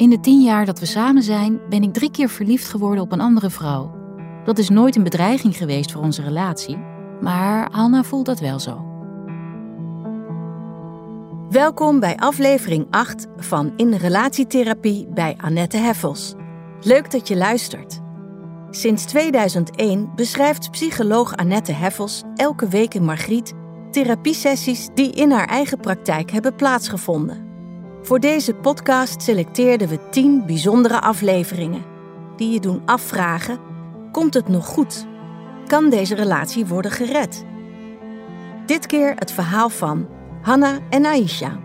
In de tien jaar dat we samen zijn, ben ik drie keer verliefd geworden op een andere vrouw. Dat is nooit een bedreiging geweest voor onze relatie, maar Hanna voelt dat wel zo. Welkom bij aflevering 8 van In Relatietherapie bij Annette Heffels. Leuk dat je luistert. Sinds 2001 beschrijft psycholoog Annette Heffels elke week in Margriet therapiesessies die in haar eigen praktijk hebben plaatsgevonden. Voor deze podcast selecteerden we 10 bijzondere afleveringen die je doen afvragen: komt het nog goed? Kan deze relatie worden gered? Dit keer het verhaal van Hanna en Aisha.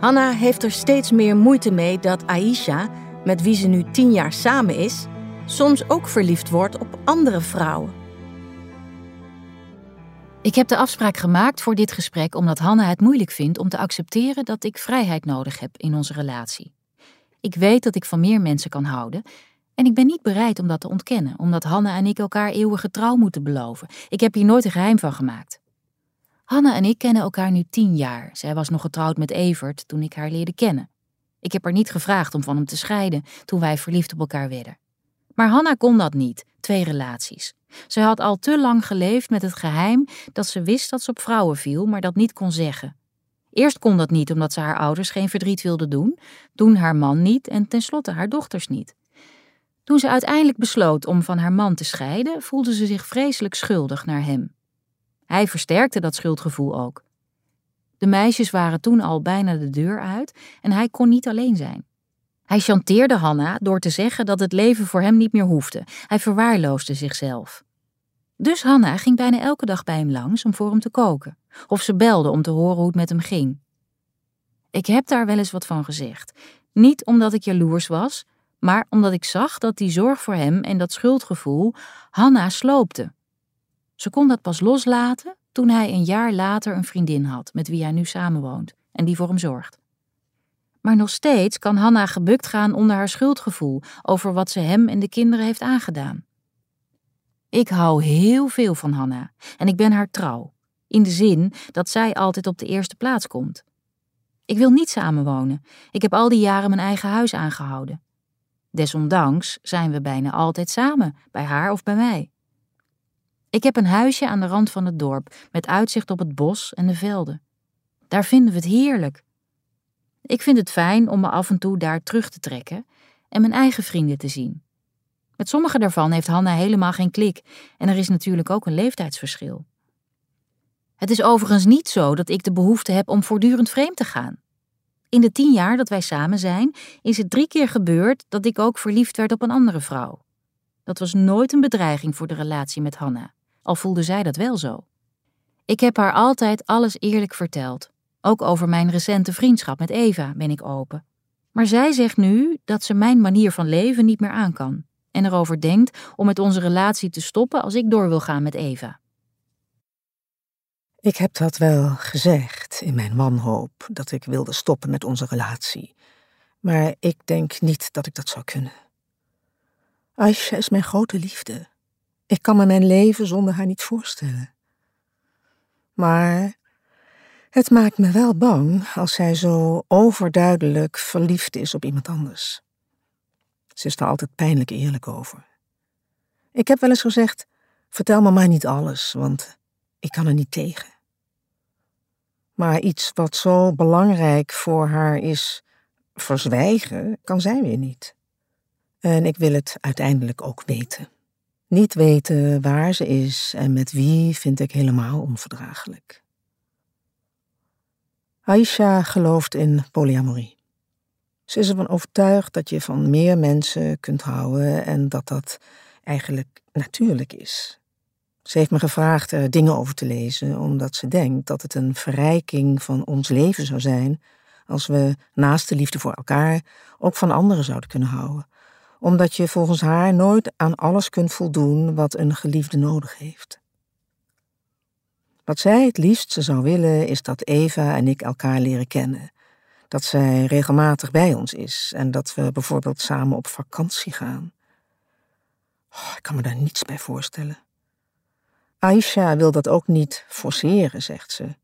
Hanna heeft er steeds meer moeite mee dat Aisha, met wie ze nu 10 jaar samen is, soms ook verliefd wordt op andere vrouwen. Ik heb de afspraak gemaakt voor dit gesprek omdat Hanna het moeilijk vindt om te accepteren dat ik vrijheid nodig heb in onze relatie. Ik weet dat ik van meer mensen kan houden en ik ben niet bereid om dat te ontkennen, omdat Hanna en ik elkaar eeuwige trouw moeten beloven. Ik heb hier nooit een geheim van gemaakt. Hanna en ik kennen elkaar nu tien jaar. Zij was nog getrouwd met Evert toen ik haar leerde kennen. Ik heb haar niet gevraagd om van hem te scheiden toen wij verliefd op elkaar werden. Maar Hanna kon dat niet, twee relaties. Ze had al te lang geleefd met het geheim dat ze wist dat ze op vrouwen viel, maar dat niet kon zeggen. Eerst kon dat niet omdat ze haar ouders geen verdriet wilde doen, toen haar man niet en tenslotte haar dochters niet. Toen ze uiteindelijk besloot om van haar man te scheiden, voelde ze zich vreselijk schuldig naar hem. Hij versterkte dat schuldgevoel ook. De meisjes waren toen al bijna de deur uit en hij kon niet alleen zijn. Hij chanteerde Hanna door te zeggen dat het leven voor hem niet meer hoefde. Hij verwaarloosde zichzelf. Dus Hanna ging bijna elke dag bij hem langs om voor hem te koken. Of ze belde om te horen hoe het met hem ging. Ik heb daar wel eens wat van gezegd. Niet omdat ik jaloers was, maar omdat ik zag dat die zorg voor hem en dat schuldgevoel Hanna sloopte. Ze kon dat pas loslaten toen hij een jaar later een vriendin had met wie hij nu samenwoont en die voor hem zorgt. Maar nog steeds kan Hanna gebukt gaan onder haar schuldgevoel over wat ze hem en de kinderen heeft aangedaan. Ik hou heel veel van Hanna en ik ben haar trouw, in de zin dat zij altijd op de eerste plaats komt. Ik wil niet samenwonen. Ik heb al die jaren mijn eigen huis aangehouden. Desondanks zijn we bijna altijd samen, bij haar of bij mij. Ik heb een huisje aan de rand van het dorp met uitzicht op het bos en de velden. Daar vinden we het heerlijk. Ik vind het fijn om me af en toe daar terug te trekken en mijn eigen vrienden te zien. Met sommige daarvan heeft Hanna helemaal geen klik en er is natuurlijk ook een leeftijdsverschil. Het is overigens niet zo dat ik de behoefte heb om voortdurend vreemd te gaan. In de tien jaar dat wij samen zijn, is het drie keer gebeurd dat ik ook verliefd werd op een andere vrouw. Dat was nooit een bedreiging voor de relatie met Hanna, al voelde zij dat wel zo. Ik heb haar altijd alles eerlijk verteld, ook over mijn recente vriendschap met Eva ben ik open. Maar zij zegt nu dat ze mijn manier van leven niet meer aan kan en erover denkt om met onze relatie te stoppen als ik door wil gaan met Eva. Ik heb dat wel gezegd in mijn wanhoop dat ik wilde stoppen met onze relatie. Maar ik denk niet dat ik dat zou kunnen. Aisha is mijn grote liefde. Ik kan me mijn leven zonder haar niet voorstellen. Maar het maakt me wel bang als zij zo overduidelijk verliefd is op iemand anders. Ze is er altijd pijnlijk eerlijk over. Ik heb wel eens gezegd: vertel me maar niet alles, want ik kan er niet tegen. Maar iets wat zo belangrijk voor haar is, verzwijgen, kan zij weer niet. En ik wil het uiteindelijk ook weten. Niet weten waar ze is en met wie vind ik helemaal onverdraaglijk. Aisha gelooft in polyamorie. Ze is ervan overtuigd dat je van meer mensen kunt houden en dat dat eigenlijk natuurlijk is. Ze heeft me gevraagd er dingen over te lezen, omdat ze denkt dat het een verrijking van ons leven zou zijn als we naast de liefde voor elkaar ook van anderen zouden kunnen houden. Omdat je volgens haar nooit aan alles kunt voldoen wat een geliefde nodig heeft. Wat zij het liefst zou willen is dat Eva en ik elkaar leren kennen. Dat zij regelmatig bij ons is en dat we bijvoorbeeld samen op vakantie gaan. Oh, ik kan me daar niets bij voorstellen. Aisha wil dat ook niet forceren, zegt ze.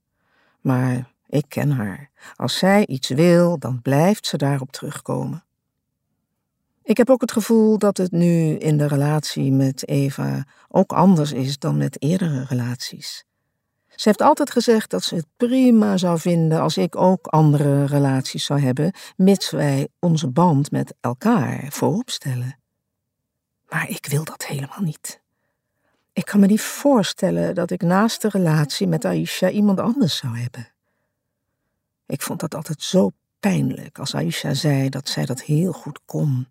Maar ik ken haar. Als zij iets wil, dan blijft ze daarop terugkomen. Ik heb ook het gevoel dat het nu in de relatie met Eva ook anders is dan met eerdere relaties. Ze heeft altijd gezegd dat ze het prima zou vinden als ik ook andere relaties zou hebben, mits wij onze band met elkaar voorop stellen. Maar ik wil dat helemaal niet. Ik kan me niet voorstellen dat ik naast de relatie met Aisha iemand anders zou hebben. Ik vond dat altijd zo pijnlijk als Aisha zei dat zij dat heel goed kon.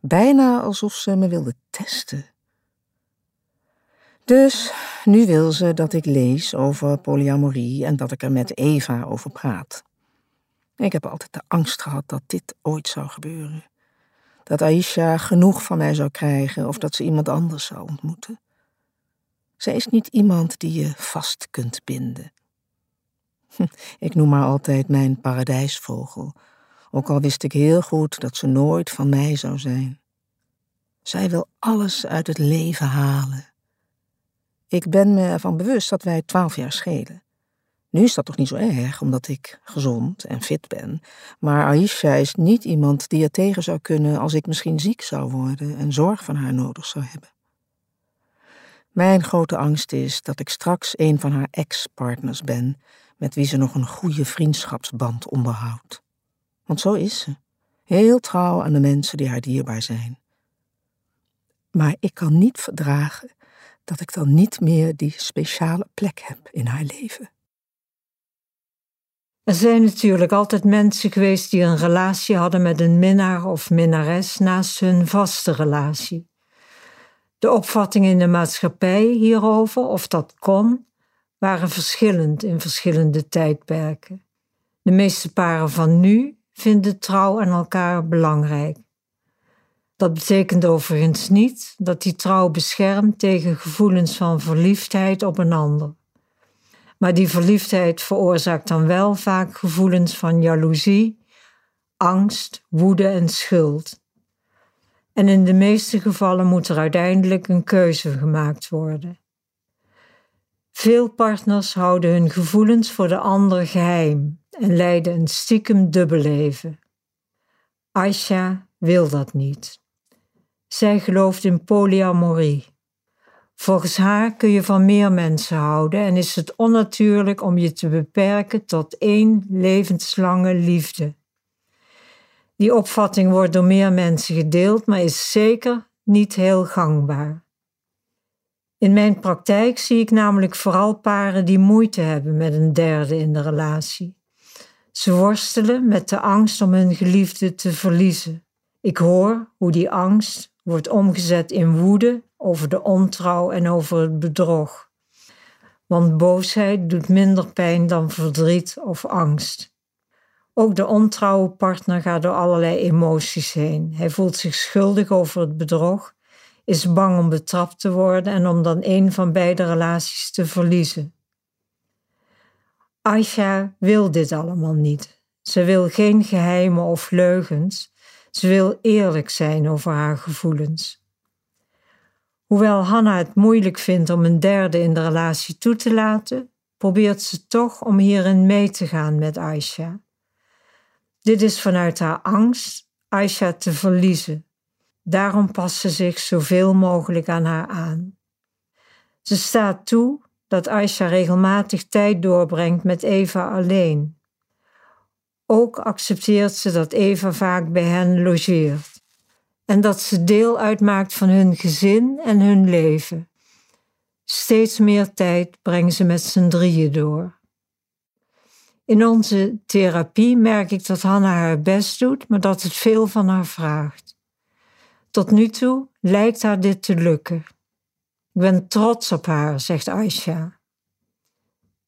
Bijna alsof ze me wilde testen. Dus nu wil ze dat ik lees over polyamorie en dat ik er met Eva over praat. Ik heb altijd de angst gehad dat dit ooit zou gebeuren. Dat Aisha genoeg van mij zou krijgen of dat ze iemand anders zou ontmoeten. Zij is niet iemand die je vast kunt binden. Ik noem haar altijd mijn paradijsvogel, ook al wist ik heel goed dat ze nooit van mij zou zijn. Zij wil alles uit het leven halen. Ik ben me ervan bewust dat wij twaalf jaar schelen. Nu is dat toch niet zo erg, omdat ik gezond en fit ben. Maar Aisha is niet iemand die er tegen zou kunnen als ik misschien ziek zou worden en zorg van haar nodig zou hebben. Mijn grote angst is dat ik straks een van haar ex-partners ben, met wie ze nog een goede vriendschapsband onderhoudt. Want zo is ze, heel trouw aan de mensen die haar dierbaar zijn. Maar ik kan niet verdragen dat ik dan niet meer die speciale plek heb in haar leven. Er zijn natuurlijk altijd mensen geweest die een relatie hadden met een minnaar of minnares naast hun vaste relatie. De opvattingen in de maatschappij hierover, of dat kon, waren verschillend in verschillende tijdperken. De meeste paren van nu vinden trouw aan elkaar belangrijk. Dat betekent overigens niet dat die trouw beschermt tegen gevoelens van verliefdheid op een ander. Maar die verliefdheid veroorzaakt dan wel vaak gevoelens van jaloezie, angst, woede en schuld. En in de meeste gevallen moet er uiteindelijk een keuze gemaakt worden. Veel partners houden hun gevoelens voor de ander geheim en leiden een stiekem dubbelleven. Aisha wil dat niet. Zij gelooft in polyamorie. Volgens haar kun je van meer mensen houden en is het onnatuurlijk om je te beperken tot één levenslange liefde. Die opvatting wordt door meer mensen gedeeld, maar is zeker niet heel gangbaar. In mijn praktijk zie ik namelijk vooral paren die moeite hebben met een derde in de relatie. Ze worstelen met de angst om hun geliefde te verliezen. Ik hoor hoe die angst wordt omgezet in woede over de ontrouw en over het bedrog. Want boosheid doet minder pijn dan verdriet of angst. Ook de ontrouwe partner gaat door allerlei emoties heen. Hij voelt zich schuldig over het bedrog, is bang om betrapt te worden en om dan een van beide relaties te verliezen. Aisha wil dit allemaal niet. Ze wil geen geheimen of leugens. Ze wil eerlijk zijn over haar gevoelens. Hoewel Hanna het moeilijk vindt om een derde in de relatie toe te laten, probeert ze toch om hierin mee te gaan met Aisha. Dit is vanuit haar angst Aisha te verliezen. Daarom past ze zich zoveel mogelijk aan haar aan. Ze staat toe dat Aisha regelmatig tijd doorbrengt met Eva alleen. Ook accepteert ze dat Eva vaak bij hen logeert en dat ze deel uitmaakt van hun gezin en hun leven. Steeds meer tijd brengen ze met z'n drieën door. In onze therapie merk ik dat Hanna haar best doet, maar dat het veel van haar vraagt. Tot nu toe lijkt haar dit te lukken. Ik ben trots op haar, zegt Aisha.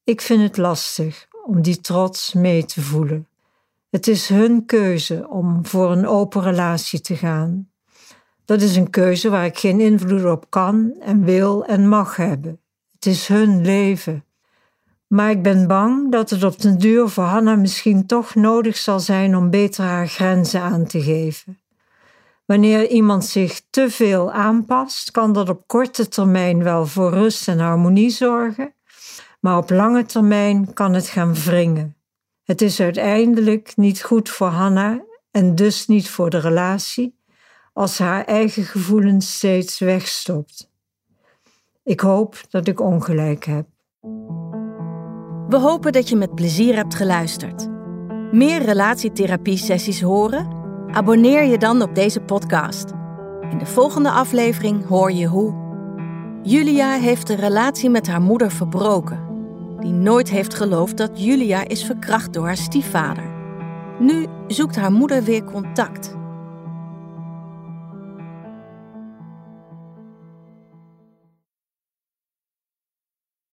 Ik vind het lastig om die trots mee te voelen. Het is hun keuze om voor een open relatie te gaan. Dat is een keuze waar ik geen invloed op kan en wil en mag hebben. Het is hun leven. Maar ik ben bang dat het op den duur voor Hanna misschien toch nodig zal zijn om beter haar grenzen aan te geven. Wanneer iemand zich te veel aanpast, kan dat op korte termijn wel voor rust en harmonie zorgen, maar op lange termijn kan het gaan wringen. Het is uiteindelijk niet goed voor Hanna en dus niet voor de relatie als haar eigen gevoelens steeds wegstopt. Ik hoop dat ik ongelijk heb. We hopen dat je met plezier hebt geluisterd. Meer relatietherapie-sessies horen? Abonneer je dan op deze podcast. In de volgende aflevering hoor je hoe. Julia heeft de relatie met haar moeder verbroken, die nooit heeft geloofd dat Julia is verkracht door haar stiefvader. Nu zoekt haar moeder weer contact